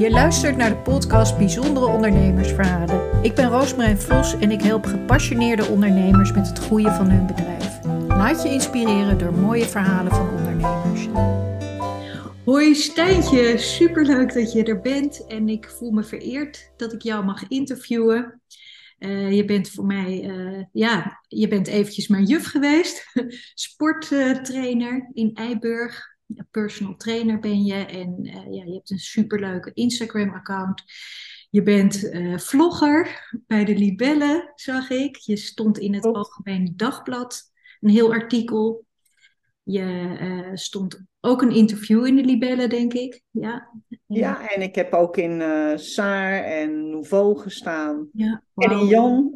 Je luistert naar de podcast Bijzondere Ondernemersverhalen. Ik ben Roosmarijn Vos en ik help gepassioneerde ondernemers met het groeien van hun bedrijf. Laat je inspireren door mooie verhalen van ondernemers. Hoi Stijntje, superleuk dat je er bent en ik voel me vereerd dat ik jou mag interviewen. Uh, je bent voor mij, uh, ja, je bent eventjes mijn juf geweest, sporttrainer in Eiburg personal trainer ben je en uh, ja, je hebt een superleuke Instagram-account. Je bent uh, vlogger bij de Libelle, zag ik. Je stond in het Algemeen Dagblad, een heel artikel. Je uh, stond ook een interview in de Libelle, denk ik. Ja, ja en ik heb ook in uh, Saar en Nouveau gestaan. Ja, wow. En in Jan.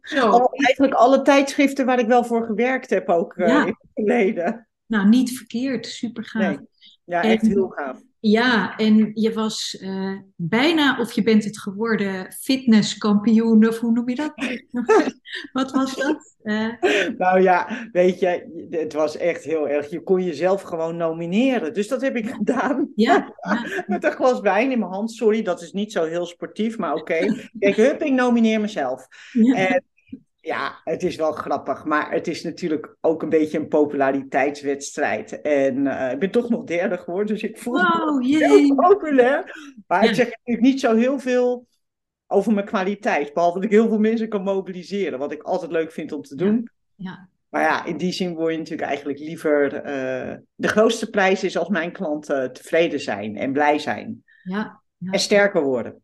Zo. eigenlijk alle tijdschriften waar ik wel voor gewerkt heb ook ja. in het verleden. Nou, niet verkeerd, super gaaf. Nee. Ja, echt en, heel gaaf. Ja, en je was uh, bijna, of je bent het geworden, fitnesskampioen, of hoe noem je dat? Wat was dat? Uh... Nou ja, weet je, het was echt heel erg. Je kon jezelf gewoon nomineren. Dus dat heb ik gedaan. Ja. ja. Met een glas wijn in mijn hand. Sorry, dat is niet zo heel sportief, maar oké. Okay. Kijk, hup, ik nomineer mezelf. Ja. En ja, het is wel grappig, maar het is natuurlijk ook een beetje een populariteitswedstrijd. En uh, ik ben toch nog derde geworden, dus ik voel wow, me heel populair. Maar ja. ik zeg natuurlijk niet zo heel veel over mijn kwaliteit, behalve dat ik heel veel mensen kan mobiliseren, wat ik altijd leuk vind om te doen. Ja. ja. Maar ja, in die zin word je natuurlijk eigenlijk liever. Uh, de grootste prijs is als mijn klanten tevreden zijn en blij zijn. Ja. ja. En sterker worden.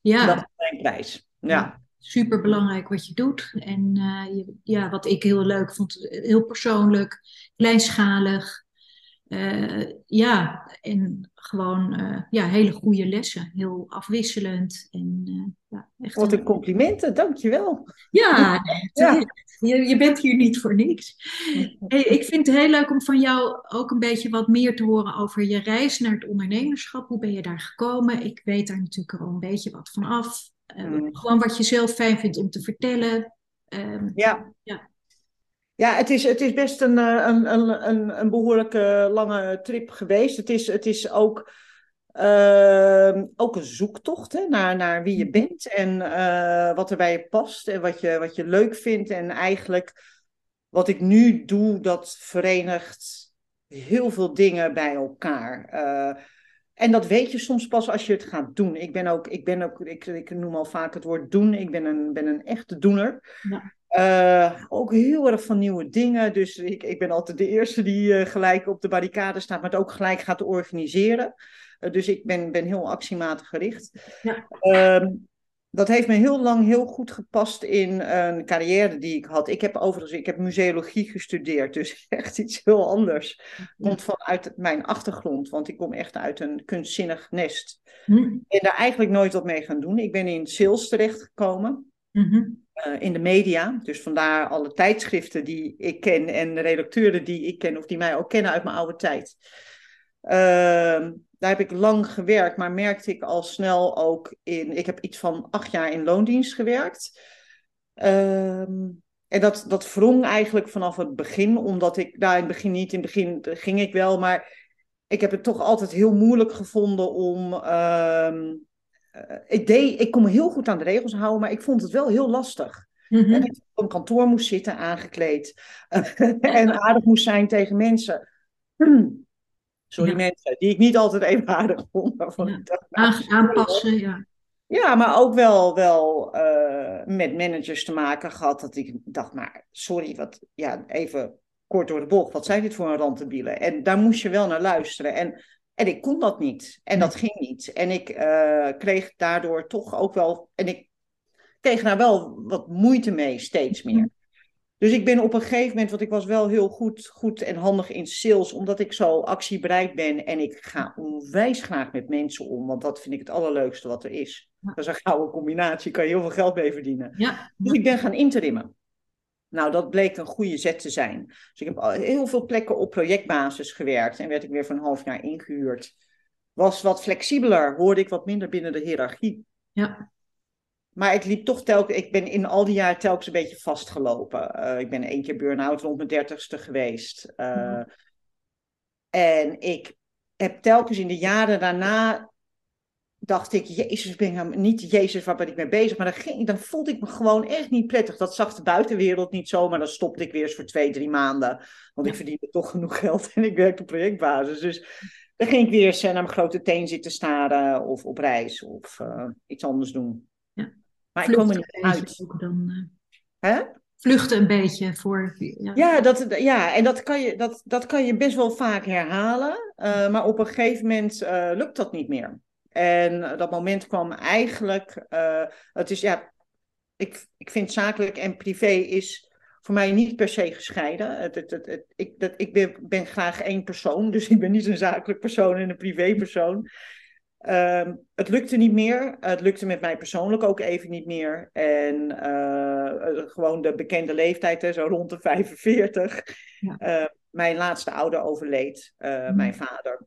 Ja. Dat is mijn prijs. ja super belangrijk wat je doet. En uh, je, ja, wat ik heel leuk vond, heel persoonlijk, kleinschalig. Uh, ja, en gewoon uh, ja, hele goede lessen. Heel afwisselend. En, ja, echt wat een complimenten, dankjewel. Ja, ja. Je, je bent hier niet voor niks. Hey, ik vind het heel leuk om van jou ook een beetje wat meer te horen over je reis naar het ondernemerschap. Hoe ben je daar gekomen? Ik weet daar natuurlijk al een beetje wat van af. Um, gewoon wat je zelf fijn vindt om te vertellen. Um, ja. ja. Ja, het is, het is best een, een, een, een, een behoorlijke lange trip geweest. Het is, het is ook, uh, ook een zoektocht hè, naar, naar wie je mm. bent en uh, wat er bij je past en wat je, wat je leuk vindt. En eigenlijk wat ik nu doe, dat verenigt heel veel dingen bij elkaar. Uh, en dat weet je soms pas als je het gaat doen. Ik ben ook, ik ben ook, ik, ik noem al vaak het woord doen. Ik ben een, ben een echte doener. Ja. Uh, ook heel erg van nieuwe dingen. Dus ik, ik ben altijd de eerste die uh, gelijk op de barricade staat, maar het ook gelijk gaat organiseren. Uh, dus ik ben, ben heel actiematig gericht. Ja. Ehm, dat heeft me heel lang heel goed gepast in een carrière die ik had. Ik heb overigens, ik heb museologie gestudeerd, dus echt iets heel anders. Komt vanuit mijn achtergrond, want ik kom echt uit een kunstzinnig nest. Hm. En daar eigenlijk nooit wat mee gaan doen. Ik ben in sales terechtgekomen. Mm uh, in de media. Dus vandaar alle tijdschriften die ik ken en de redacteuren die ik ken of die mij ook kennen uit mijn oude tijd. Uh, daar heb ik lang gewerkt, maar merkte ik al snel ook in. Ik heb iets van acht jaar in loondienst gewerkt. Um, en dat, dat wrong eigenlijk vanaf het begin, omdat ik daar in het begin niet, in het begin ging ik wel, maar ik heb het toch altijd heel moeilijk gevonden om. Um, ik, deed, ik kon me heel goed aan de regels houden, maar ik vond het wel heel lastig. Mm -hmm. En ik op een kantoor moest zitten, aangekleed. en aardig moest zijn tegen mensen. Sorry ja. mensen, die ik niet altijd even aardig vond. Waarvan ja. ik dacht, nou, aanpassen, ja. Ja, maar ook wel, wel uh, met managers te maken gehad. Dat ik dacht, maar sorry, wat, ja, even kort door de bocht. Wat zijn dit voor een rantebielen? En daar moest je wel naar luisteren. En, en ik kon dat niet. En dat ging niet. En ik uh, kreeg daardoor toch ook wel... En ik kreeg daar wel wat moeite mee, steeds meer. Dus ik ben op een gegeven moment, want ik was wel heel goed, goed en handig in sales, omdat ik zo actiebereid ben en ik ga onwijs graag met mensen om, want dat vind ik het allerleukste wat er is. Dat is een gouden combinatie, kan je heel veel geld mee verdienen. Ja. Dus ik ben gaan interimmen. Nou, dat bleek een goede zet te zijn. Dus ik heb heel veel plekken op projectbasis gewerkt en werd ik weer voor een half jaar ingehuurd. Was wat flexibeler, hoorde ik wat minder binnen de hiërarchie. Ja. Maar ik liep toch telkens, ik ben in al die jaren telkens een beetje vastgelopen. Uh, ik ben één keer burn-out rond mijn dertigste geweest. Uh, mm. En ik heb telkens in de jaren daarna dacht ik, Jezus, ben ik niet Jezus, waar ben ik mee bezig? Maar dan, ging, dan voelde ik me gewoon echt niet prettig. Dat zag de buitenwereld niet zo, maar dan stopte ik weer eens voor twee, drie maanden. Want ik verdiende toch genoeg geld en ik werkte op projectbasis. Dus dan ging ik weer eens naar mijn grote teen zitten staren of op reis of uh, iets anders doen. Maar ik kwam er niet uit. Dan, uh... Hè? vluchten een beetje voor. Ja, ja, dat, ja en dat kan, je, dat, dat kan je best wel vaak herhalen. Uh, maar op een gegeven moment uh, lukt dat niet meer. En dat moment kwam eigenlijk. Uh, het is ja. Ik, ik vind zakelijk en privé is voor mij niet per se gescheiden. Het, het ik dat, ik ben, ben, graag één persoon, dus ik ben niet een zakelijk persoon en een privépersoon. Uh, het lukte niet meer. Het lukte met mij persoonlijk ook even niet meer. En uh, gewoon de bekende leeftijd, hè, zo rond de 45. Ja. Uh, mijn laatste ouder overleed, mm. mijn vader.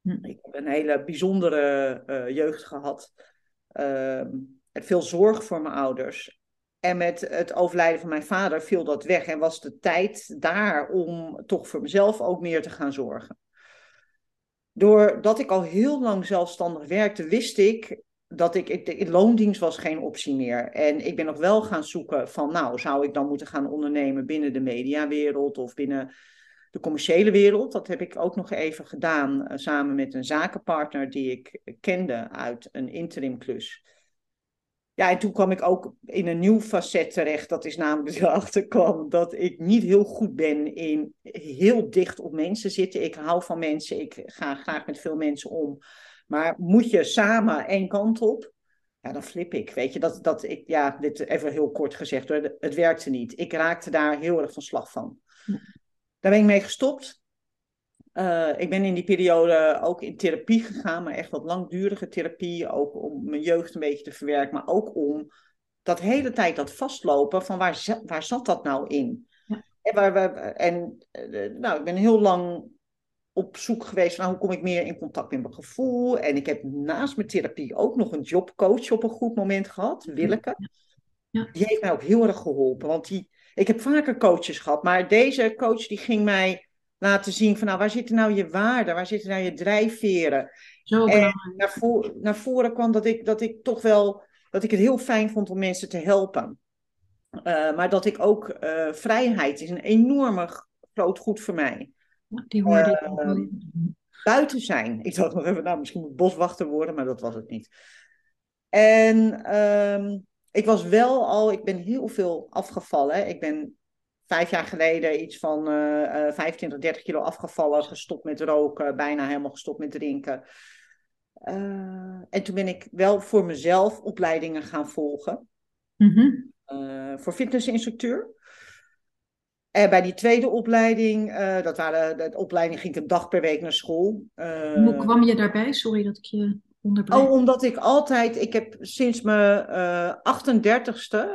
Mm. Ik heb een hele bijzondere jeugd gehad. Ehm, veel zorg voor mijn ouders. En met het overlijden van mijn vader viel dat weg en was de tijd daar om toch voor mezelf ook meer te gaan zorgen. Doordat ik al heel lang zelfstandig werkte, wist ik dat ik, ik, loondienst was geen optie meer. En ik ben nog wel gaan zoeken van, nou, zou ik dan moeten gaan ondernemen binnen de mediawereld of binnen de commerciële wereld? Dat heb ik ook nog even gedaan uh, samen met een zakenpartner die ik kende uit een interimklus. Ja, en toen kwam ik ook in een nieuw facet terecht. Dat is namelijk erachter kwam dat ik niet heel goed ben in heel dicht op mensen zitten. Ik hou van mensen, ik ga graag met veel mensen om. Maar moet je samen één kant op, ja, dan flip ik. Weet je, dat, dat ik, ja, dit even heel kort gezegd hoor, het werkte niet. Ik raakte daar heel erg van slag van. Daar ben ik mee gestopt. Uh, ik ben in die periode ook in therapie gegaan, maar echt wat langdurige therapie. Ook om mijn jeugd een beetje te verwerken, maar ook om dat hele tijd dat vastlopen van waar, waar zat dat nou in? Ja. En, waar, waar, en uh, nou, ik ben heel lang op zoek geweest naar hoe kom ik meer in contact met mijn gevoel. En ik heb naast mijn therapie ook nog een jobcoach op een goed moment gehad, Willeke. Ja. Die heeft mij ook heel erg geholpen, want die, ik heb vaker coaches gehad, maar deze coach die ging mij laten zien van nou, waar zitten nou je waarden, waar zitten nou je drijfveren. Zo en naar, naar voren kwam dat ik, dat ik toch wel, dat ik het heel fijn vond om mensen te helpen. Uh, maar dat ik ook, uh, vrijheid is een enorme groot goed voor mij. Die hoorde ik. Ehm, buiten zijn. Ik dacht nog even, nou misschien moet boswachter worden, maar dat was het niet. En um, ik was wel al, ik ben heel veel afgevallen. Ik ben vijf jaar geleden iets van uh, 25, 30 kilo afgevallen, gestopt met roken, bijna helemaal gestopt met drinken. Uh, en toen ben ik wel voor mezelf opleidingen gaan volgen. Mm-hmm. Uh, voor fitnessinstructeur. En bij die tweede opleiding, uh, dat waren de, de, opleiding ging ik een dag per week naar school. Hoe kwam je daarbij? Sorry dat ik je onderbreek. Oh, omdat ik altijd, ik heb sinds mijn 38ste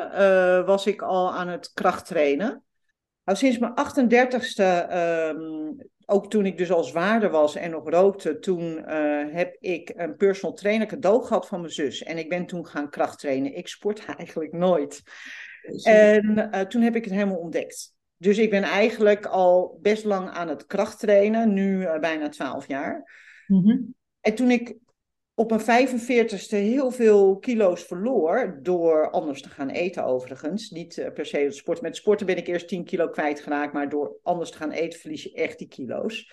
was ik al aan het krachttrainen. Nou, sinds mijn 38ste, um, ook toen ik dus al zwaarder was en nog rookte, toen uh, heb ik een personal trainer cadeau gehad van mijn zus. En ik ben toen gaan krachttrainen. Ik sport eigenlijk nooit. En uh, toen heb ik het helemaal ontdekt. Dus ik ben eigenlijk al best lang aan het krachttrainen, nu uh, bijna 12 jaar. Mm -hmm. En toen ik op mijn 45ste heel veel kilo's verloor door anders te gaan eten overigens. Niet uh, per se het sporten. Met sporten ben ik eerst 10 kilo kwijtgeraakt, maar door anders te gaan eten verlies je echt die kilo's.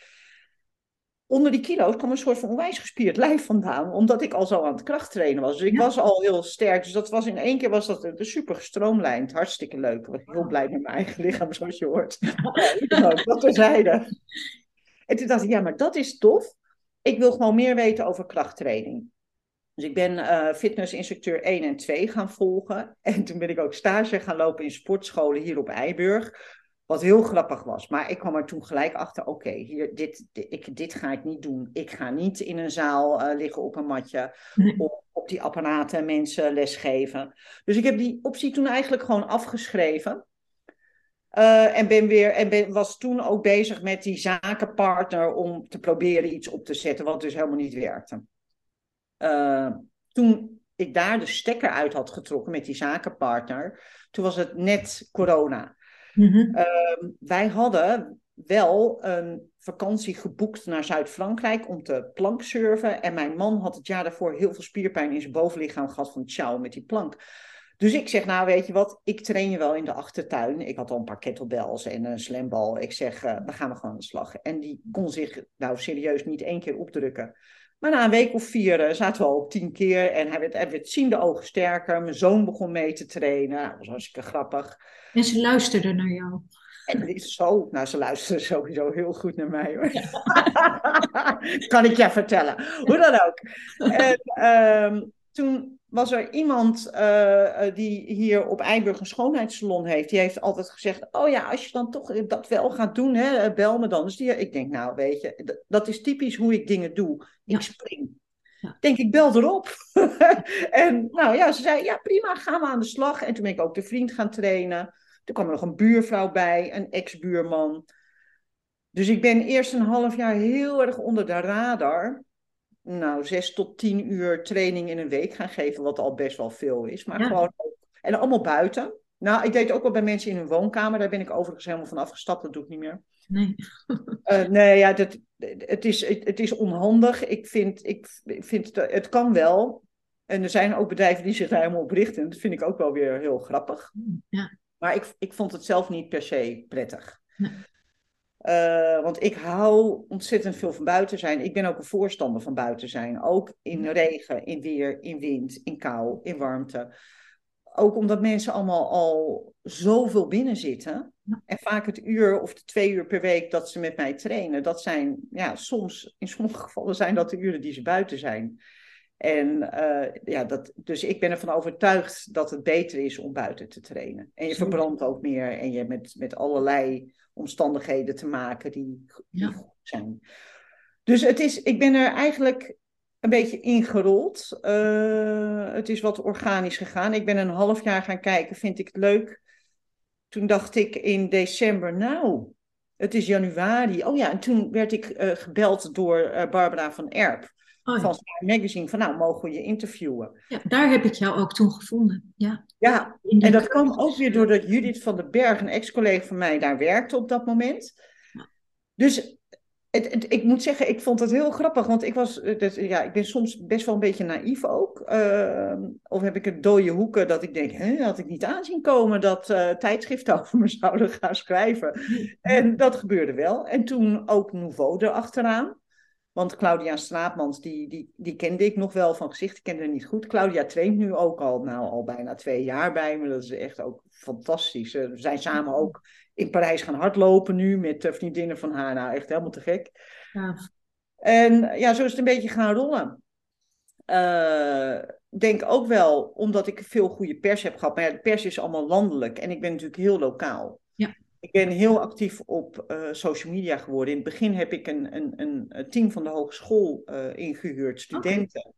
Onder die kilo's kwam een soort van onwijs gespierd lijf vandaan, omdat ik al zo aan het krachttrainen was. Dus ik was al heel sterk. Dus dat was in één keer was dat super gestroomlijnd. Hartstikke leuk. Ik was heel blij met mijn eigen lichaam, zoals je hoort. ja, dat terzijde. En toen dacht ik, ja, maar dat is tof ik wil gewoon meer weten over krachttraining. Dus ik ben uh, fitnessinstructeur 1 en 2 gaan volgen. En toen ben ik ook stage gaan lopen in sportscholen hier op Eiburg. Wat heel grappig was. Maar ik kwam er toen gelijk achter: oké, hier dit, dit, dit ga ik niet doen. Ik ga niet in een zaal uh, liggen op een matje. Op, op die apparaten mensen lesgeven. Dus ik heb die optie toen eigenlijk gewoon afgeschreven. Uh, en ben weer, en ben, was toen ook bezig met die zakenpartner om te proberen iets op te zetten, wat dus helemaal niet werkte. Uh, toen ik daar de stekker uit had getrokken met die zakenpartner, toen was het net corona. Mm -hmm. uh, wij hadden wel een vakantie geboekt naar Zuid-Frankrijk om te planksurfen. En mijn man had het jaar daarvoor heel veel spierpijn in zijn bovenlichaam gehad van ciao met die plank. Dus ik zeg, nou weet je wat, ik train je wel in de achtertuin. Ik had al een paar kettlebells en een slambal. Ik zeg, uh, dan gaan we gewoon aan de slag. En die kon zich nou serieus niet één keer opdrukken. Maar na een week of vier uh, zaten we al op tien keer. En hij werd, hij werd ziende ogen sterker. Mijn zoon begon mee te trainen. Nou, dat was hartstikke grappig. En ze luisterden naar jou. En zo, nou ze luisteren sowieso heel goed naar mij hoor. kan ik je vertellen. Hoe dan ook. En um, toen was er iemand uh, die hier op Eiburg een schoonheidssalon heeft. Die heeft altijd gezegd, oh ja, als je dan toch dat wel gaat doen, hè, bel me dan. Dus die, ik denk, nou weet je, dat is typisch hoe ik dingen doe. Ik spring. Ja. Denk ik, bel erop. en nou ja, ze zei, ja prima, gaan we aan de slag. En toen ben ik ook de vriend gaan trainen. Toen kwam er nog een buurvrouw bij, een ex-buurman. Dus ik ben eerst een half jaar heel erg onder de radar. Nou, zes tot tien uur training in een week gaan geven, wat al best wel veel is. Maar gewoon en allemaal buiten. Nou, ik deed ook wel bij mensen in hun woonkamer. Daar ben ik overigens helemaal van afgestapt. Dat doe ik niet meer. Nee. uh, nee, ja, dat, het, is, het, is onhandig. Ik vind, ik, vind het, het kan wel. En er zijn ook bedrijven die zich daar helemaal op richten. Dat vind ik ook wel weer heel grappig. Ja. Maar ik, ik vond het zelf niet per se prettig. Nee. Uh, want ik hou ontzettend veel van buiten zijn. Ik ben ook een voorstander van buiten zijn. Ook in regen, in weer, in wind, in kou, in warmte. Ook omdat mensen allemaal al zoveel binnen zitten. En vaak het uur of de twee uur per week dat ze met mij trainen. Dat zijn, ja, soms, in sommige gevallen zijn dat de uren die ze buiten zijn. En uh, ja, dat, dus ik ben ervan overtuigd dat het beter is om buiten te trainen. En je verbrandt ook meer en je met, met allerlei omstandigheden te maken die, die Ja. goed zijn. Dus het is, ik ben er eigenlijk een beetje ingerold. Uh, het is wat organisch gegaan. Ik ben een half jaar gaan kijken, vind ik het leuk. Toen dacht ik in december, nou, het is januari. Oh ja, en toen werd ik uh, gebeld door uh, Barbara van Erp. Oh, ja. Van Sky Magazine, van nou, mogen we je interviewen? Ja, daar heb ik jou ook toen gevonden. Ja, Ja, en dat kwam ook weer doordat Judith van den Berg, een ex-collega van mij, daar werkte op dat moment. Ja. Dus het, het- ik moet zeggen, ik vond het heel grappig, want ik was, eh, dat, ja, ik ben soms best wel een beetje naïef ook. Ehm, of heb ik het dode hoeken dat ik denk, hè, had ik niet aanzien komen dat eh, tijdschriften over me zouden gaan schrijven. En dat gebeurde wel. En toen ook Nouveau erachteraan. Want Claudia Straatmans, die, die, die kende ik nog wel van gezicht, ik kende haar niet goed. Claudia traint nu ook al, nou, al bijna twee jaar bij me. Dat is echt ook fantastisch. Eh, We zijn samen ook in Parijs gaan hardlopen nu met vriendinnen van haar. Nou, echt helemaal te gek. Ja, En ja, zo is het een beetje gaan rollen. Eh, denk ook wel omdat ik veel goede pers heb gehad. Maar ja, de pers is allemaal landelijk en ik ben natuurlijk heel lokaal. Ik ben heel actief op eh, social media geworden. In het begin heb ik een, een, een, team van de hogeschool eh, ingehuurd, studenten.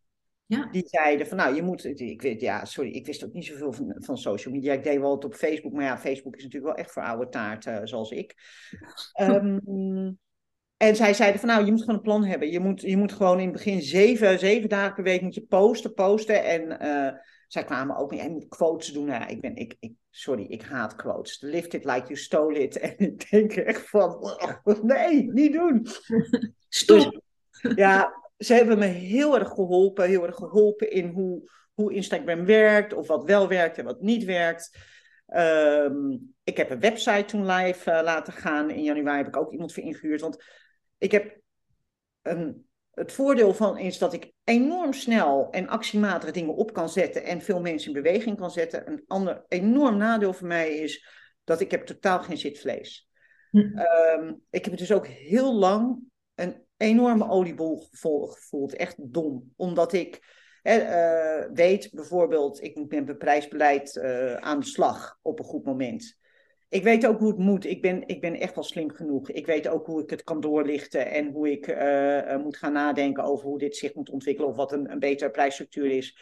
ja. Die zeiden van nou, je moet, ik weet, ja, sorry, ik wist ook niet zoveel van, van social media. Ik deed wel het op Facebook, maar ja, Facebook is natuurlijk wel echt voor oude taart, eh, zoals ik. Ehm, en zij zeiden van nou, je moet gewoon een plan hebben. Je moet, je moet gewoon in het begin zeven, zeven dagen per week moet je posten, posten. En zij kwamen ook, moet quotes doen. Nou, ja, ik ben, ik, ik, sorry, ik haat quotes. Lift it like you stole it. En ik denk echt van, nee, niet doen. Stop. Ja, ze hebben me heel erg geholpen. Heel erg geholpen in hoe, hoe Instagram werkt. Of wat wel werkt en wat niet werkt. Ehm, ik heb een website toen live eh, laten gaan. In januari heb ik ook iemand voor ingehuurd. Want ik heb een, het voordeel van is dat ik enorm snel en actiematig dingen op kan zetten. En veel mensen in beweging kan zetten. Een ander enorm nadeel voor mij is dat ik heb totaal geen zitvlees. Hm. Ehm, ik heb het dus ook heel lang een enorme oliebol gevo- gevoeld. Echt dom. Omdat ik eh, weet bijvoorbeeld, ik met mijn prijsbeleid eh, aan de slag op een goed moment. Ik weet ook hoe het moet. Ik ben, ik ben echt wel slim genoeg. Ik weet ook hoe ik het kan doorlichten en hoe ik eh, eh, moet gaan nadenken over hoe dit zich moet ontwikkelen of wat een, een betere prijsstructuur is.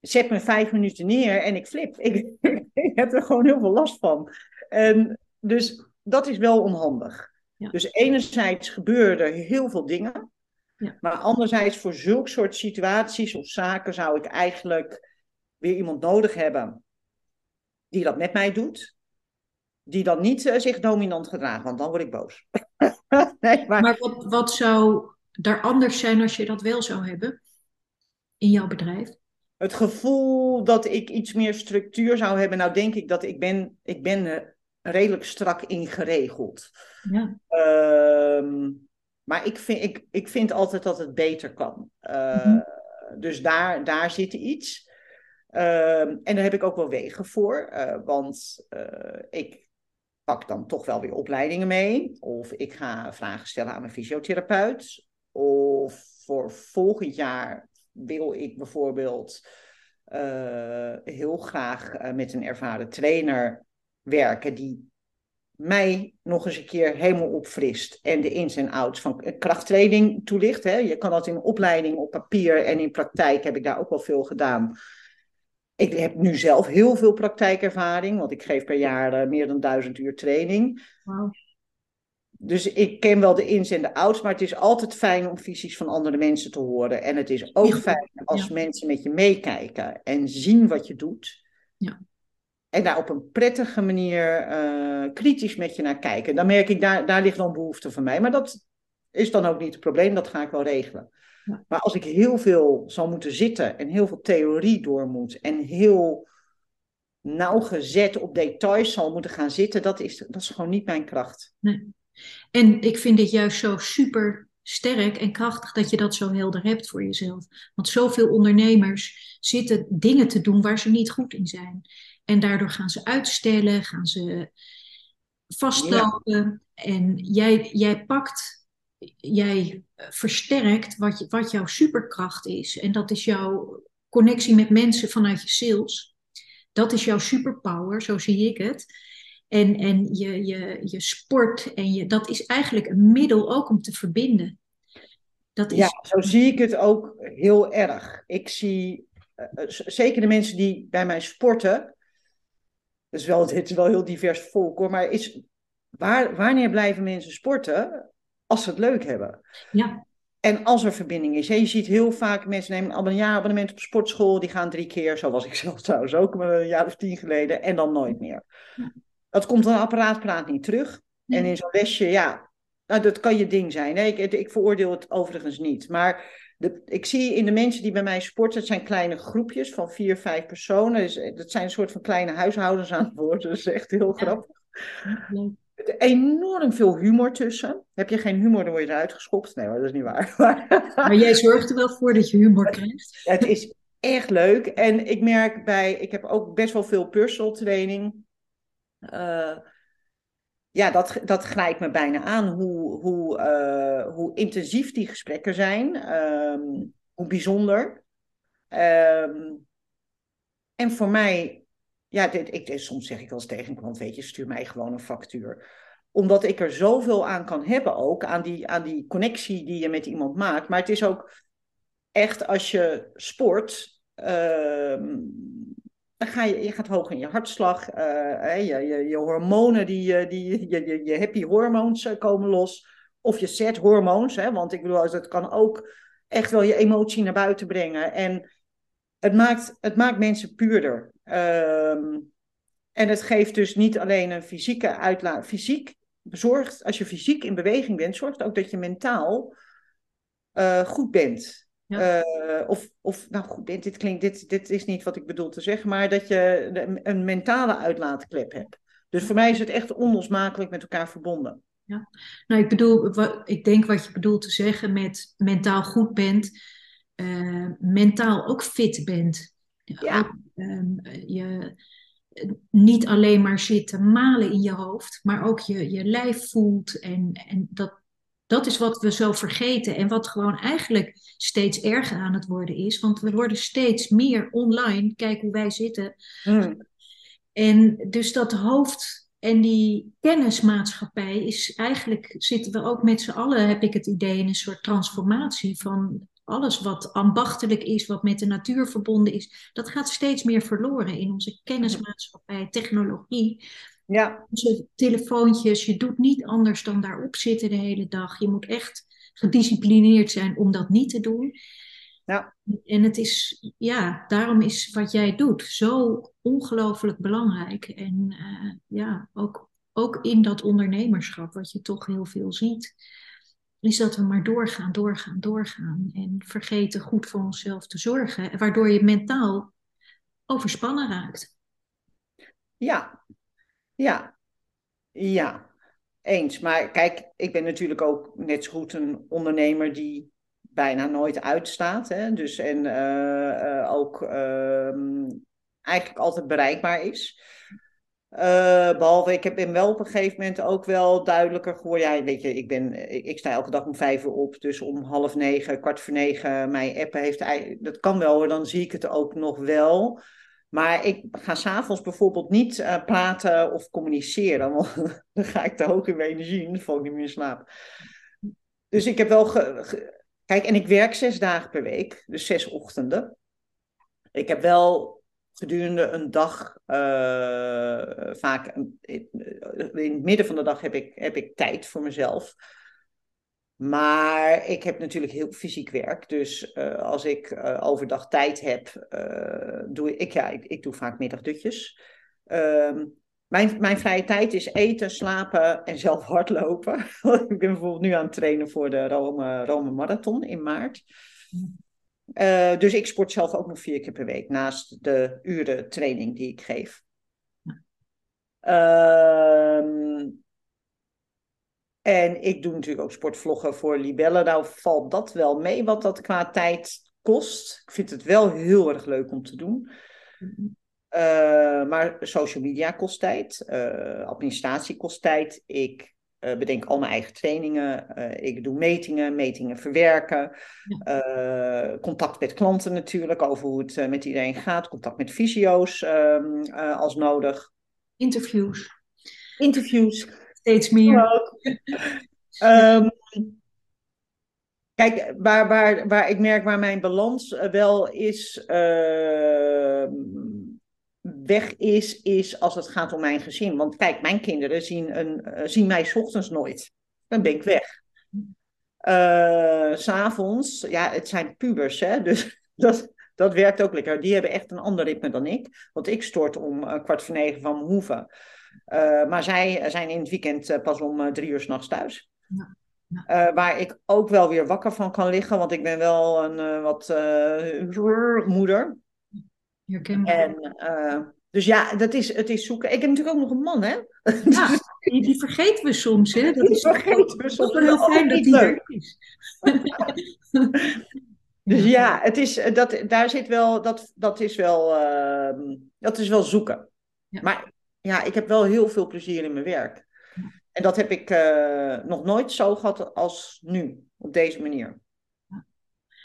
Zet me vijf minuten neer en ik flip. Ik, ik heb er gewoon heel veel last van. En dus dat is wel onhandig. Ja. Dus enerzijds gebeuren er heel veel dingen. Ja. Maar anderzijds voor zulke soort situaties of zaken zou ik eigenlijk weer iemand nodig hebben die dat met mij doet. Die dan niet eh, zich dominant gedragen, want dan word ik boos. nee, maar maar wat, wat zou daar anders zijn als je dat wel zou hebben in jouw bedrijf? Het gevoel dat ik iets meer structuur zou hebben, nou denk ik dat ik ben, ik ben eh, redelijk strak ingeregeld. Ja. Ehm, maar ik vind, ik, ik vind altijd dat het beter kan. Uh, mm Dus daar, daar zit iets. Ehm, en daar heb ik ook wel wegen voor. Uh, want uh, ik pak dan toch wel weer opleidingen mee. Of ik ga vragen stellen aan mijn fysiotherapeut. Of voor volgend jaar wil ik bijvoorbeeld heel graag met een ervaren trainer werken die mij nog eens een keer helemaal opfrist en de ins en outs van krachttraining toelicht. Hè. Je kan dat in opleiding op papier en in praktijk heb ik daar ook wel veel gedaan. Ik heb nu zelf heel veel praktijkervaring, want ik geef per jaar uh, meer dan duizend uur training. Wow. Dus ik ken wel de ins en de outs, maar het is altijd fijn om visies van andere mensen te horen. En het is ook fijn als mensen met je meekijken en zien wat je doet. Ja. En daar op een prettige manier uh, kritisch met je naar kijken. Dan merk ik, daar, daar ligt dan behoefte van mij. Maar dat is dan ook niet het probleem, dat ga ik wel regelen. Maar als ik heel veel zal moeten zitten en heel veel theorie door moet en heel nauwgezet op details zal moeten gaan zitten, dat is, dat is gewoon niet mijn kracht. Nee. En ik vind dit juist zo super sterk en krachtig dat je dat zo helder hebt voor jezelf. Want zoveel ondernemers zitten dingen te doen waar ze niet goed in zijn. En daardoor gaan ze uitstellen, gaan ze vastlopen. En jij, jij pakt, jij versterkt wat, wat jouw superkracht is. En dat is jouw connectie met mensen vanuit je sales. Dat is jouw superpower, zo zie ik het. En, en je, je, je sport, en je, dat is eigenlijk een middel ook om te verbinden. Dat is... Ja, zo zie ik het ook heel erg. Ik zie uh, zeker de mensen die bij mij sporten, dus wel, het is wel heel divers volk hoor. Maar is, waar, wanneer blijven mensen sporten? Als ze het leuk hebben. Ja. En als er verbinding is. je ziet heel vaak mensen nemen een abonnement op sportschool. Die gaan drie keer, zo was ik zelf trouwens ook een jaar of tien geleden. En dan nooit meer. Dat komt een apparaat praat niet terug. En in zo'n lesje, ja, nou, dat kan je ding zijn. Nee, ik, ik veroordeel het overigens niet. Maar de, ik zie in de mensen die bij mij sporten, het zijn kleine groepjes van vier, vijf personen. Dus, eh, dat zijn een soort van kleine huishoudens aan het worden. Dat is echt heel grappig. Enorm veel humor tussen. Heb je geen humor, dan word je eruit geschopt. Nee dat is niet waar. Maar, jij zorgt er wel voor dat je humor krijgt. Het is echt leuk. En ik merk bij, ik heb ook best wel veel personal training. Uh, ja, dat, dat grijpt me bijna aan hoe, hoe, uh, hoe intensief die gesprekken zijn, um, hoe bijzonder. Um, en voor mij, ja, dit, ik, soms zeg ik eens tegen klant, weet je, stuur mij gewoon een factuur. Omdat ik er zoveel aan kan hebben ook, aan die, aan die connectie die je met iemand maakt. Maar het is ook echt als je sport, um, dan ga je, je gaat hoog in je hartslag, uh, je, je, je, hormonen, die, die, je, je, je happy hormoons eh, komen los. Of je set hormoons, hè, want ik bedoel, het kan ook echt wel je emotie naar buiten brengen. En het maakt, het maakt mensen puurder. Ehm, en het geeft dus niet alleen een fysieke uitlaat. Fysiek zorgt, als je fysiek in beweging bent, zorgt ook dat je mentaal uh, goed bent. Eh, of, of, nou goed, dit, dit, klinkt, dit, dit is niet wat ik bedoel te zeggen, maar dat je een mentale uitlaatklep hebt. Dus voor mij is het echt onlosmakelijk met elkaar verbonden. Ja, nou ik bedoel, wat, ik denk wat je bedoelt te zeggen met mentaal goed bent, uh, mentaal ook fit bent. Ja. Ook, ehm, je niet alleen maar zit te malen in je hoofd, maar ook je, je lijf voelt en, en dat, dat is wat we zo vergeten en wat gewoon eigenlijk steeds erger aan het worden is. Want we worden steeds meer online. Kijk hoe wij zitten. Hmm. En dus dat hoofd en die kennismaatschappij is eigenlijk, zitten we ook met z'n allen, heb ik het idee, in een soort transformatie van alles wat ambachtelijk is, wat met de natuur verbonden is. Dat gaat steeds meer verloren in onze kennismaatschappij, technologie. Ja. Onze telefoontjes, je doet niet anders dan daarop zitten de hele dag. Je moet echt gedisciplineerd zijn om dat niet te doen. Ja. En het is, ja, daarom is wat jij doet zo ongelooflijk belangrijk. En uh, ja, ook ook in dat ondernemerschap, wat je toch heel veel ziet, is dat we maar doorgaan, doorgaan, doorgaan. En vergeten goed voor onszelf te zorgen, waardoor je mentaal overspannen raakt. Ja, ja, ja, eens. Maar kijk, ik ben natuurlijk ook net zo goed een ondernemer die bijna nooit uitstaat. Hè? Dus en uh, uh, ook uh, eigenlijk altijd bereikbaar is. Uh, behalve, ik heb wel op een gegeven moment ook wel duidelijker geworden. Ja, weet je, ik, ben, ik, sta elke dag om vijf uur op. Dus om half negen, kwart voor negen, mijn appen heeft... Dat kan wel, dan zie ik het ook nog wel. Maar ik ga s'avonds bijvoorbeeld niet uh, praten of communiceren. Want dan ga ik te hoog in mijn energie en dan val ik niet meer in slaap. Dus ik heb wel... Kijk, en ik werk zes dagen per week. Dus zes ochtenden. Ik heb wel gedurende een dag, uh, vaak in het midden van de dag heb ik, heb ik tijd voor mezelf. Maar ik heb natuurlijk heel fysiek werk. Dus uh, als ik uh, overdag tijd heb, doe ik, ja, ik, ik doe vaak middagdutjes. Ehm, mijn, mijn vrije tijd is eten, slapen en zelf hardlopen. ik ben bijvoorbeeld nu aan het trainen voor de Rome, Rome Marathon in maart. Uh, dus ik sport zelf ook nog vier keer per week, naast de uren training die ik geef. Uh, en ik doe natuurlijk ook sportvloggen voor Libelle. Nou valt dat wel mee, wat dat qua tijd kost. Ik vind het wel heel erg leuk om te doen. Uh, maar social media kost tijd, uh, administratie kost tijd. Ik uh, bedenk al mijn eigen trainingen. Uh, ik doe metingen, metingen verwerken. Ja. Uh, contact met klanten natuurlijk, over hoe het met iedereen gaat. Contact met fysio's um, als nodig. Interviews. Interviews. Steeds meer. um, kijk, waar, waar, waar ik merk waar mijn balans wel is ehm, weg is, is als het gaat om mijn gezin. Want kijk, mijn kinderen zien, een, uh, zien mij s ochtends nooit. Dan ben ik weg. Uh, S'avonds, ja, het zijn pubers, hè, dus dat, dat werkt ook lekker. Die hebben echt een ander ritme dan ik. Want ik stort om uh, kwart voor negen van mijn hoeven. maar zij zijn in het weekend pas om drie uur s'nachts thuis. Ja. Waar ik ook wel weer wakker van kan liggen, want ik ben wel een wat moeder. En, uh, dus ja, dat is, het is zoeken. Ik heb natuurlijk ook nog een man, hè? Ja, die, die vergeten we soms, hè? Dat is vergeten we soms. wel heel fijn dat die er is. dus ja, het is, dat, daar zit wel, dat, dat is wel, uh, dat is wel zoeken. Ja. Maar ja, ik heb wel heel veel plezier in mijn werk. En dat heb ik uh, nog nooit zo gehad als nu, op deze manier.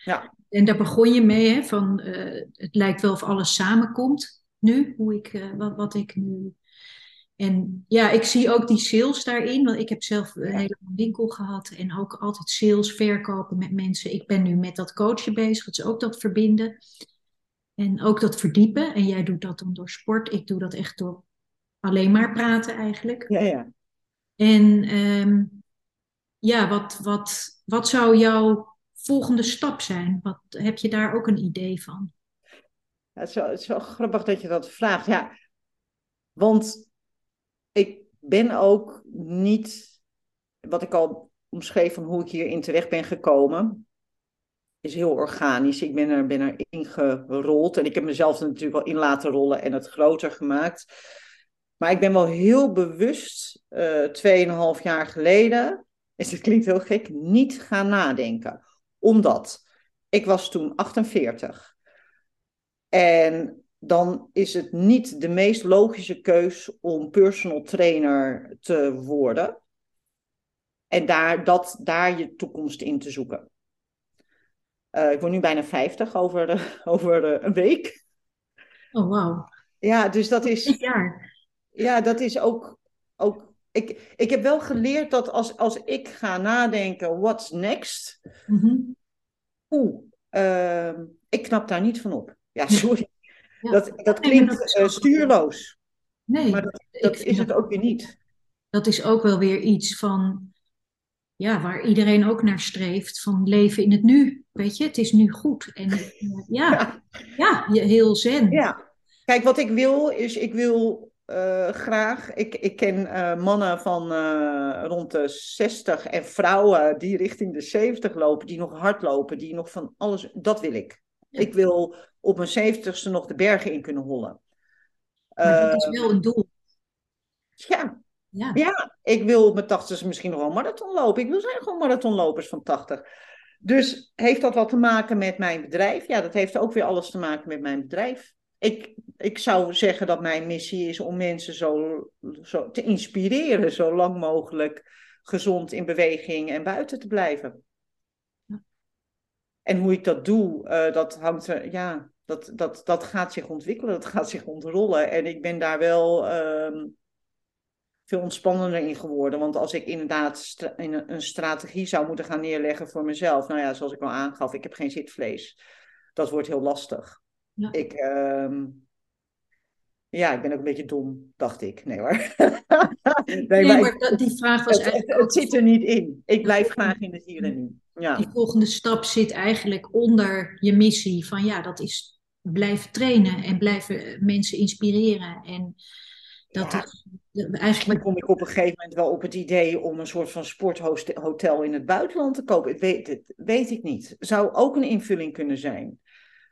Ja. En daar begon je mee, hè, van uh, het lijkt wel of alles samenkomt nu, hoe ik, uh, wat, wat ik nu. En ja, ik zie ook die sales daarin, want ik heb zelf een hele winkel gehad en ook altijd sales, verkopen met mensen. Ik ben nu met dat coachen bezig, het is ook dat verbinden en ook dat verdiepen. En jij doet dat dan door sport, ik doe dat echt door alleen maar praten eigenlijk. Ja, ja. En um, ja, wat, wat, wat zou jouw volgende stap zijn? Wat, heb je daar ook een idee van? Het, is wel, grappig dat je dat vraagt. Ja, want ik ben ook niet, wat ik al omschreef van hoe ik hierin terecht ben gekomen, is heel organisch. Ik ben er, ben er ingerold en ik heb mezelf er natuurlijk wel in laten rollen en het groter gemaakt. Maar ik ben wel heel bewust, uh, 2,5 jaar geleden, is het klinkt heel gek, niet gaan nadenken omdat ik was toen 48. En dan is het niet de meest logische keus om personal trainer te worden. En daar, dat, daar je toekomst in te zoeken. Uh, ik word nu bijna 50 over, over een week. Oh, wauw. Ja, dus dat is. Jaar. Ja, dat is ook. ook ik, ik heb wel geleerd dat als, als ik ga nadenken, what's next? Mm -hmm. Oeh, uh, ik knap daar niet van op. Ja, sorry. Ja. Dat, dat klinkt uh, stuurloos. Nee, maar dat, dat is het ook weer niet. Dat is ook wel weer iets van, ja, waar iedereen ook naar streeft, van leven in het nu. Weet je, het is nu goed. En ja, ja. ja heel zen. Ja. Kijk, wat ik wil is, ik wil eh, graag. Ik, ik ken eh, mannen van eh, rond de 60 en vrouwen die richting de 70 lopen, die nog hard lopen, die nog van alles. Dat wil ik. Ik wil op mijn 70ste nog de bergen in kunnen hollen. Maar dat is wel een doel. Ja. Ja. ja, ik wil op mijn 80 misschien nog wel een marathon lopen. Ik wil zijn gewoon marathonlopers van 80. Dus heeft dat wat te maken met mijn bedrijf? Ja, dat heeft ook weer alles te maken met mijn bedrijf. Ik, ik zou zeggen dat mijn missie is om mensen zo, zo te inspireren, zo lang mogelijk gezond in beweging en buiten te blijven. En hoe ik dat doe, uh, dat hangt er, ja, dat, dat, dat gaat zich ontwikkelen, dat gaat zich ontrollen. En ik ben daar wel uh, veel ontspannender in geworden. Want als ik inderdaad een strategie zou moeten gaan neerleggen voor mezelf, nou ja, zoals ik al aangaf, ik heb geen zitvlees. Dat wordt heel lastig. Ja. Ik, uh, ja, ik ben ook een beetje dom, dacht ik. Nee hoor. nee, nee, maar, die vraag was het, eigenlijk. Het, zit er niet in. Ik blijf graag in het hier en nu. Ja. Die volgende stap zit eigenlijk onder je missie van ja, dat is blijven trainen en blijven mensen inspireren. En dat ja. is eigenlijk... Dan kom ik op een gegeven moment wel op het idee om een soort van sporthotel in het buitenland te kopen. Het weet, het weet ik niet. Zou ook een invulling kunnen zijn.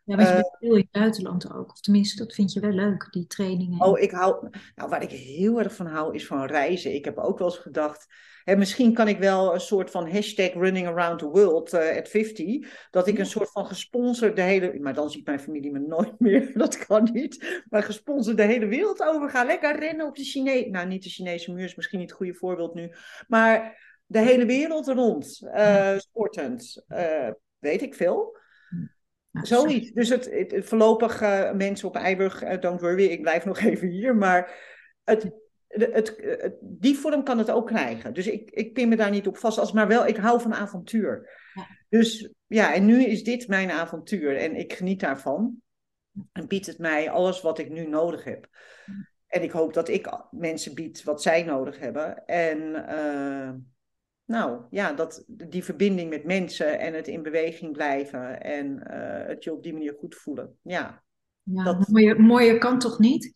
Ja, maar je bent veel in het buitenland ook. Of tenminste, dat vind je wel leuk, die trainingen. Oh, ik hou... Nou, waar ik heel erg van hou, is van reizen. Ik heb ook wel eens gedacht... Hè, misschien kan ik wel een soort van hashtag running around the world uh, at 50. Dat ik een soort van gesponsord de hele... Maar dan ziet mijn familie me nooit meer. Dat kan niet. Maar gesponsord de hele wereld over ga. Lekker rennen op de Chinese... Nou, niet de Chinese muur is misschien niet het goede voorbeeld nu. Maar de hele wereld rond. Uh, sportend. Uh, weet ik veel. Zoiets. Dus het, het, voorlopig mensen op Eiburg, don't worry, ik blijf nog even hier. Maar het, het, het, die vorm kan het ook krijgen. Dus ik, ik pin me daar niet op vast. Als maar wel, ik hou van avontuur. Ja. Dus ja, en nu is dit mijn avontuur en ik geniet daarvan. En biedt het mij alles wat ik nu nodig heb. En ik hoop dat ik mensen bied wat zij nodig hebben. En uh, nou ja, dat, die verbinding met mensen en het in beweging blijven en uh, het je op die manier goed voelen. Ja, ja dat... mooier, mooier kan toch niet?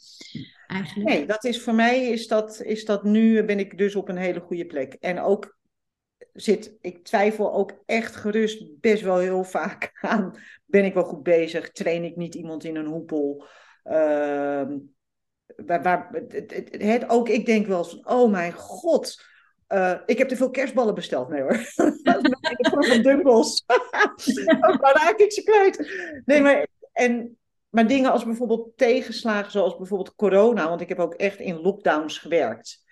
Eigenlijk. Nee, dat is voor mij is dat, is dat nu ben ik dus op een hele goede plek. En ook zit, ik twijfel ook echt gerust best wel heel vaak aan, ben ik wel goed bezig? Train ik niet iemand in een hoepel? Uh, waar, waar, het, het, het, ook ik denk wel eens, oh mijn god, uh, ik heb te veel kerstballen besteld. Nee hoor. van Dumbbells. Waar raak ik ze kwijt? Nee, maar, en, maar dingen als bijvoorbeeld tegenslagen, zoals bijvoorbeeld corona. Want ik heb ook echt in lockdowns gewerkt.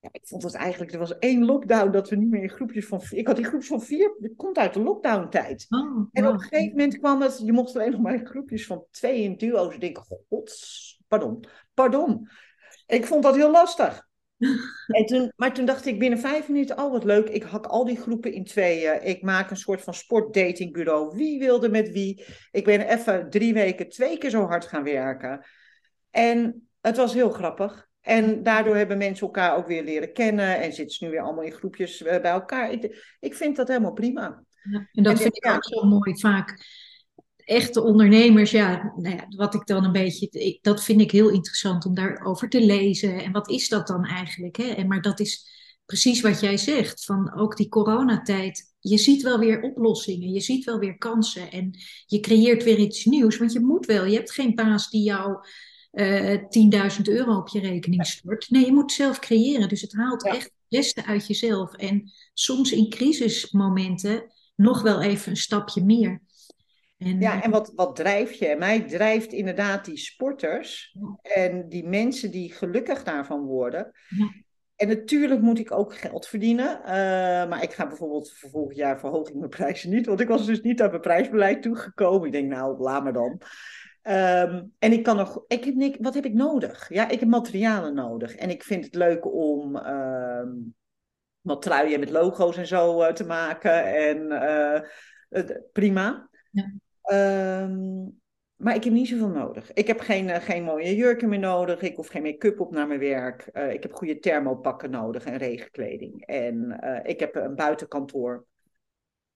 Ja, ik vond het eigenlijk, er was één lockdown dat we niet meer in groepjes van vier. Ik had die groepjes van vier, dat komt uit de lockdown-tijd. Oh, en op een gegeven moment kwam het, je mocht alleen nog maar in groepjes van twee in duo's. Ik denk, god, pardon, pardon. Ik vond dat heel lastig. En toen, maar toen dacht ik binnen vijf minuten, oh wat leuk, ik hak al die groepen in tweeën. Ik maak een soort van sportdatingbureau. Wie wilde met wie? Ik ben even drie weken twee keer zo hard gaan werken. En het was heel grappig. En daardoor hebben mensen elkaar ook weer leren kennen en zitten ze nu weer allemaal in groepjes eh, bij elkaar. Ik, ik vind dat helemaal prima. Ja, en dat vind ik ook zo mooi. Vaak echte ondernemers, ja, nou ja, wat ik dan een beetje, ik, dat vind ik heel interessant om daarover te lezen. En wat is dat dan eigenlijk? Hè? En, maar dat is precies wat jij zegt, van ook die coronatijd. Je ziet wel weer oplossingen, je ziet wel weer kansen en je creëert weer iets nieuws. Want je moet wel, je hebt geen baas die jou uh, eh, 10.000 euro op je rekening stort. Nee, je moet zelf creëren. Dus het haalt echt het beste uit jezelf. En soms in crisismomenten nog wel even een stapje meer. En, ja, eh, en wat, wat drijft je? Mij drijft inderdaad die sporters en die mensen die gelukkig daarvan worden. Ja. En natuurlijk moet ik ook geld verdienen. Uh, maar ik ga bijvoorbeeld voor volgend jaar verhoog ik mijn prijzen niet. Want ik was dus niet aan mijn prijsbeleid toegekomen. Ik denk, nou, laat maar dan. Um, en ik kan nog. Ik heb niks, wat heb ik nodig? Ja, ik heb materialen nodig. En ik vind het leuk om uh, wat truien met logo's en zo uh, te maken. En uh, prima. Ja. Um, maar ik heb niet zoveel nodig. Ik heb geen, uh, geen mooie jurken meer nodig. Ik hoef geen make-up op naar mijn werk. Uh, ik heb goede thermopakken nodig en regenkleding. En uh, ik heb een buitenkantoor.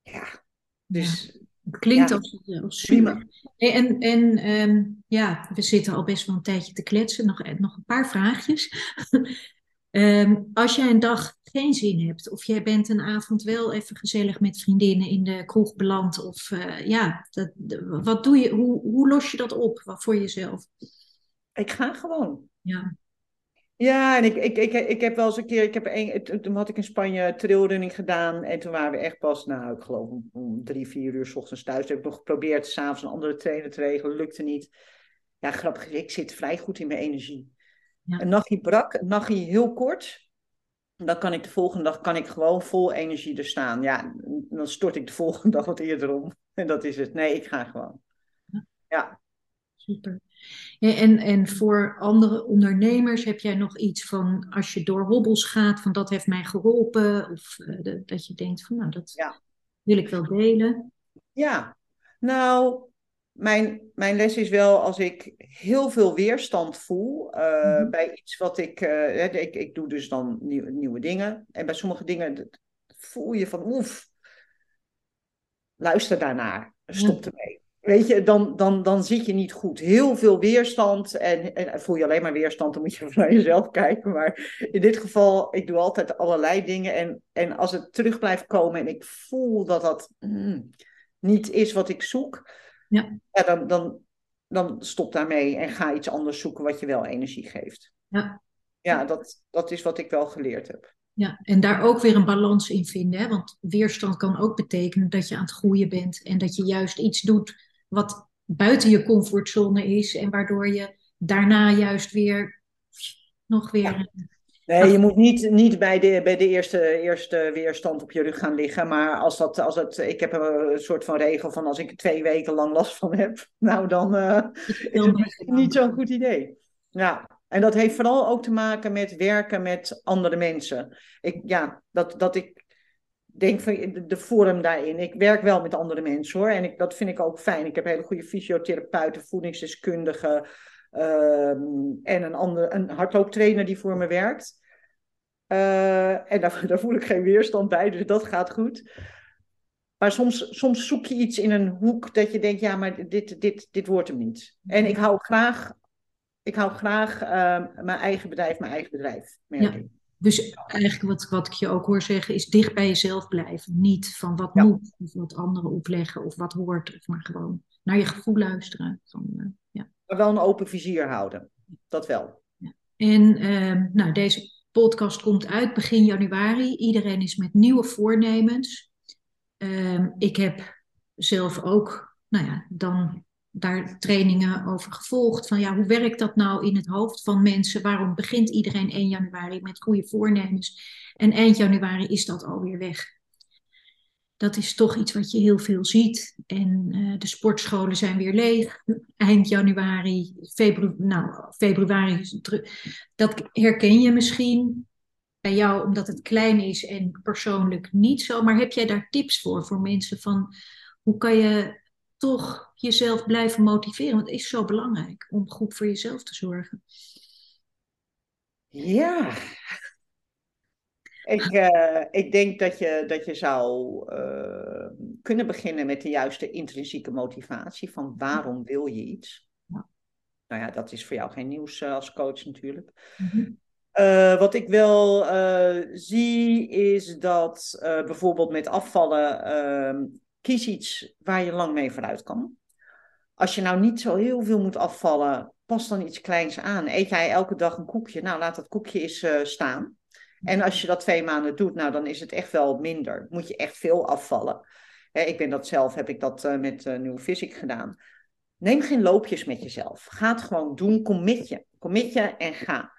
Ja, dus klinkt Ja. als, als super. Hey, En, en ehm, ja, we zitten al best wel een tijdje te kletsen. Nog, nog een paar vraagjes. Ehm, als jij een dag geen zin hebt, of jij bent een avond wel even gezellig met vriendinnen in de kroeg beland, of eh, ja, dat, wat doe je, hoe, hoe los je dat op voor jezelf? Ik ga gewoon. Ja, Ja, en ik, ik, ik, ik heb wel eens een keer, ik heb een, toen- had ik in Spanje trailrunning gedaan en toen waren we echt pas, nou ik geloof om, om drie, vier uur 's ochtends thuis. Heb ik nog geprobeerd s'avonds een andere trainer te regelen, lukte niet. Ja, grappig, ik zit vrij goed in mijn energie. Ja. Een nachtje brak, een nachtje heel kort, dan kan ik de volgende dag kan ik gewoon vol energie er staan. Ja, dan stort ik de volgende dag wat eerder om. En dat is het. Nee, ik ga gewoon. Ja. super. En, en, voor andere ondernemers heb jij nog iets van, als je door hobbels gaat, van dat heeft mij geholpen, of eh, dat je denkt van, nou, dat Ja. wil ik wel delen. Ja, nou, mijn, mijn les is wel als ik heel veel weerstand voel eh, Mhm. bij iets wat ik, eh, ik, ik doe dus dan nieuwe, nieuwe dingen. En bij sommige dingen voel je van oef, luister daarnaar, stop ermee. Weet je, dan, dan, dan zit je niet goed. Heel veel weerstand en, en voel je alleen maar weerstand, dan moet je naar jezelf kijken. Maar in dit geval, ik doe altijd allerlei dingen. En, en als het terug blijft komen en ik voel dat dat mm, niet is wat ik zoek, Ja. ja, dan, dan, dan stop daarmee en ga iets anders zoeken wat je wel energie geeft. Ja. Ja, dat, dat is wat ik wel geleerd heb. Ja, en daar ook weer een balans in vinden. Hè? Want weerstand kan ook betekenen dat je aan het groeien bent en dat je juist iets doet wat buiten je comfortzone is en waardoor je daarna juist weer nog weer. Ja. Nee, je moet niet, niet bij de, bij de eerste, eerste weerstand op je rug gaan liggen. Maar als dat, als het, ik heb een soort van regel van als ik er twee weken lang last van heb, nou dan eh, is het misschien niet zo'n goed idee. Ja, en dat heeft vooral ook te maken met werken met andere mensen. Ik, ja, dat, dat ik denk van de, de vorm daarin. Ik werk wel met andere mensen hoor. En ik, dat vind ik ook fijn. Ik heb hele goede fysiotherapeuten, voedingsdeskundigen. Ehm, en een, ander, een hardlooptrainer die voor me werkt. Eh, en daar, daar voel ik geen weerstand bij, dus dat gaat goed. Maar soms, soms zoek je iets in een hoek dat je denkt, ja, maar dit, dit, dit wordt hem niet. En ik hou graag, ik hou graag ehm, mijn eigen bedrijf, mijn eigen bedrijf. merk Ja. ik. Dus eigenlijk wat, wat ik je ook hoor zeggen is dicht bij jezelf blijven. Niet van wat Ja. moet of wat anderen opleggen of wat hoort. Of maar gewoon naar je gevoel luisteren. Van, eh. Maar wel een open vizier houden. Dat wel. En ehm, nou, deze podcast komt uit begin januari. Iedereen is met nieuwe voornemens. Ehm, ik heb zelf ook, nou ja, dan daar trainingen over gevolgd. Van ja, hoe werkt dat nou in het hoofd van mensen? Waarom begint iedereen 1 januari met goede voornemens? En eind januari is dat alweer weg. Dat is toch iets wat je heel veel ziet. En eh, de sportscholen zijn weer leeg. Eind januari, februari, nou, februari. Dat herken je misschien bij jou omdat het klein is en persoonlijk niet zo. Maar heb jij daar tips voor, voor mensen van hoe kan je toch jezelf blijven motiveren? Want het is zo belangrijk om goed voor jezelf te zorgen. Ja. Ik, eh, ik denk dat je, dat je zou eh, kunnen beginnen met de juiste intrinsieke motivatie van waarom wil je iets. Ja. Nou ja, dat is voor jou geen nieuws eh, als coach natuurlijk. Mhm. Wat ik wel zie is dat bijvoorbeeld met afvallen, ehm, kies iets waar je lang mee vooruit kan. Als je nou niet zo heel veel moet afvallen, pas dan iets kleins aan. Eet jij elke dag een koekje? Nou, laat dat koekje eens staan. En als je dat twee maanden doet, nou, dan is het echt wel minder. Moet je echt veel afvallen. Ik ben dat zelf, heb ik dat eh, met uh, New Physic gedaan. Neem geen loopjes met jezelf. Ga het gewoon doen. Commit je. Commit je en ga.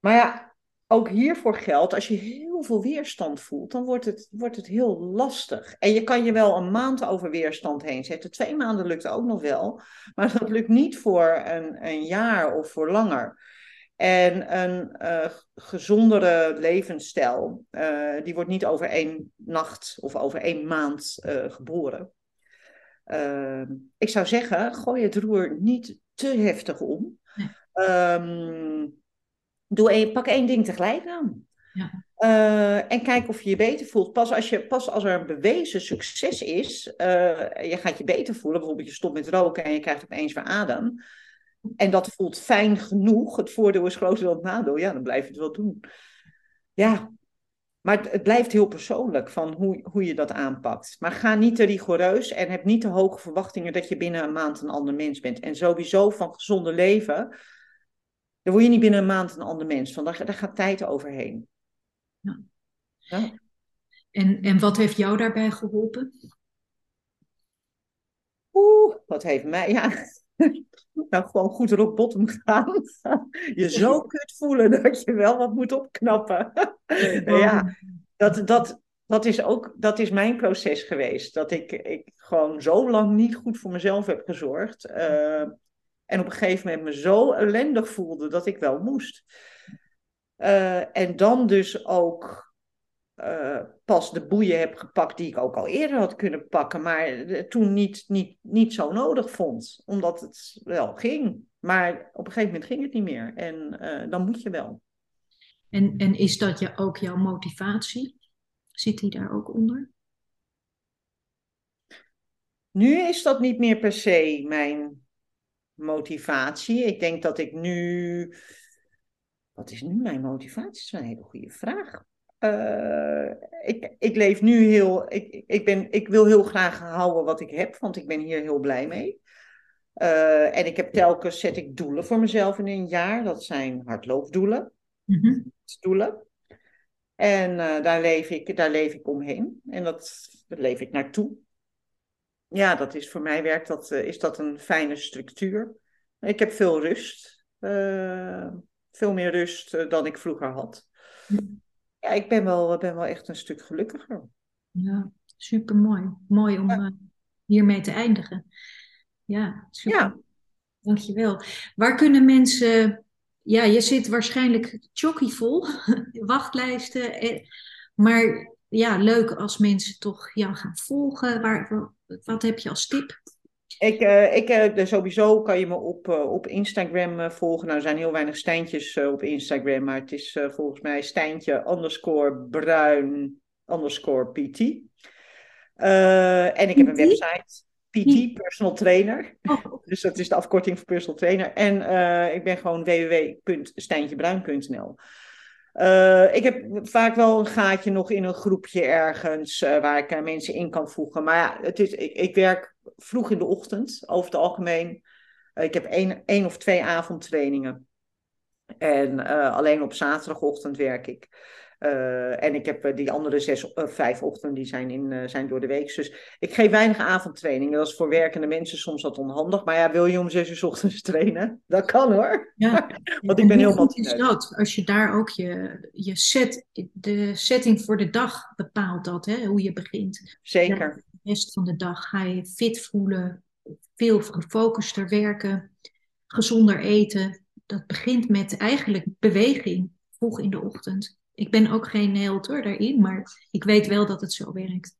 Maar ja, ook hiervoor geldt, als je heel veel weerstand voelt, dan wordt het, wordt het heel lastig. En je kan je wel een maand over weerstand heen zetten. Twee maanden lukt ook nog wel. Maar dat lukt niet voor een, een jaar of voor langer. En een uh, gezondere levensstijl, uh, die wordt niet over één nacht of over één maand uh, geboren. ik zou zeggen, gooi het roer niet te heftig om. Um, doe een, pak één ding tegelijk aan. Ja. Uh, en kijk of je je beter voelt. Pas als, je, pas als er een bewezen succes is, uh, je gaat je beter voelen. Bijvoorbeeld je stopt met roken en je krijgt opeens weer adem. En dat voelt fijn genoeg. Het voordeel is groter dan het nadeel. Ja, dan blijf je het wel doen. Ja, maar het, het, blijft heel persoonlijk van hoe, hoe je dat aanpakt. Maar ga niet te rigoureus en heb niet te hoge verwachtingen dat je binnen een maand een ander mens bent. En sowieso van gezonde leven, dan word je niet binnen een maand een ander mens. Van daar, daar gaat tijd overheen. Ja. ja. En, en wat heeft jou daarbij geholpen? Oeh, wat heeft mij, ja, nou gewoon goed erop bottom gaan. je zo kut voelen dat je wel wat moet opknappen. ja, dat, dat, dat is ook dat is mijn proces geweest. Dat ik, ik gewoon zo lang niet goed voor mezelf heb gezorgd. Uh, en op een gegeven moment me zo ellendig voelde dat ik wel moest. Uh, en dan dus ook uh, pas de boeien heb gepakt die ik ook al eerder had kunnen pakken, maar toen niet, niet, niet zo nodig vond, omdat het wel ging. Maar op een gegeven moment ging het niet meer en uh, dan moet je wel. En, en is dat je, ook jouw motivatie? Zit die daar ook onder? Nu is dat niet meer per se mijn motivatie. Ik denk dat ik nu. Wat is nu mijn motivatie? Dat is een hele goede vraag. Uh, ik, ik leef nu heel. Ik, ik, ben, ik wil heel graag houden wat ik heb, want ik ben hier heel blij mee. Uh, en ik heb telkens zet ik doelen voor mezelf in een jaar. Dat zijn hardloopdoelen. Mm Doelen. En uh, daar, leef ik, daar leef ik omheen. En dat, daar leef ik naartoe. Ja, dat is voor mij werkt dat, is dat een fijne structuur. Ik heb veel rust. veel meer rust dan ik vroeger had. Mm ja, ik ben wel, ben wel echt een stuk gelukkiger. Ja, super mooi. Mooi om ja. uh, hiermee te eindigen. Ja, super. Ja. Dankjewel. Waar kunnen mensen. Ja, je zit waarschijnlijk vol wachtlijsten. Eh, maar ja, leuk als mensen toch jou gaan volgen. Waar, wat heb je als tip? Ik, uh, ik, uh, sowieso kan je me op, uh, op Instagram volgen. Nou, er zijn heel weinig Stijntjes op Instagram, maar het is volgens mij Stijntje underscore bruin underscore PT. en ik heb een website, PT, personal trainer. Oh. Dus dat is de afkorting voor personal trainer. En ik ben gewoon www.stijntjebruin.nl. Uh, ik heb vaak wel een gaatje nog in een groepje ergens uh, waar ik uh, mensen in kan voegen. Maar ja, het is, ik, ik, werk vroeg in de ochtend over het algemeen. ik heb één, één of twee avondtrainingen. En alleen op zaterdagochtend werk ik. Uh, en ik heb die andere zes, vijf ochtenden, die zijn, in, zijn door de week. Dus ik geef weinig avondtrainingen. Dat is voor werkende mensen soms wat onhandig. Maar ja, wil je om zes uur ochtends trainen? Dat kan hoor. Ja. Want ik ben heel goed is dat, als je daar ook je, je set, de setting voor de dag bepaalt dat, hè, hoe je begint. Zeker. Rest van de dag ga je fit voelen, veel gefocuster werken, gezonder eten. Dat begint met eigenlijk beweging vroeg in de ochtend. Ik ben ook geen held hoor daarin, maar ik weet wel dat het zo werkt.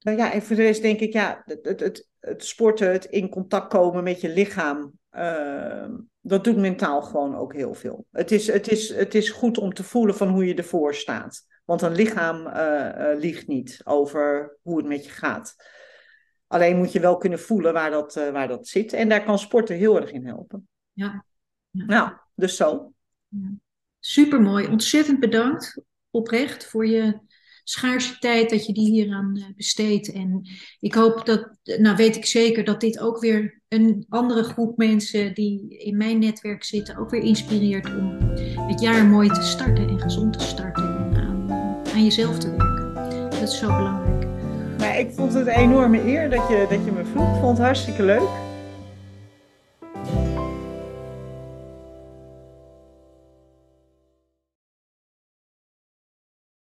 Nou ja, en voor de rest denk ik, ja, het, het, het sporten, het in contact komen met je lichaam, uh, dat doet mentaal gewoon ook heel veel. Het is, het, is, het is goed om te voelen van hoe je ervoor staat. Want een lichaam uh, uh, liegt niet over hoe het met je gaat. Alleen moet je wel kunnen voelen waar dat, uh, waar dat zit. En daar kan sporten heel erg in helpen. Ja. ja. Nou, dus zo. Ja. Super mooi. Ontzettend bedankt oprecht voor je schaarse tijd dat je die hieraan eh, besteedt. En ik hoop dat, nou weet ik zeker dat dit ook weer een andere groep mensen die in mijn netwerk zitten ook weer inspireert om het jaar mooi te starten en gezond te starten en aan, jezelf te werken. Dat is zo belangrijk. Nou, ik vond het een enorme eer dat je, dat je me vroeg. Ik vond het hartstikke leuk.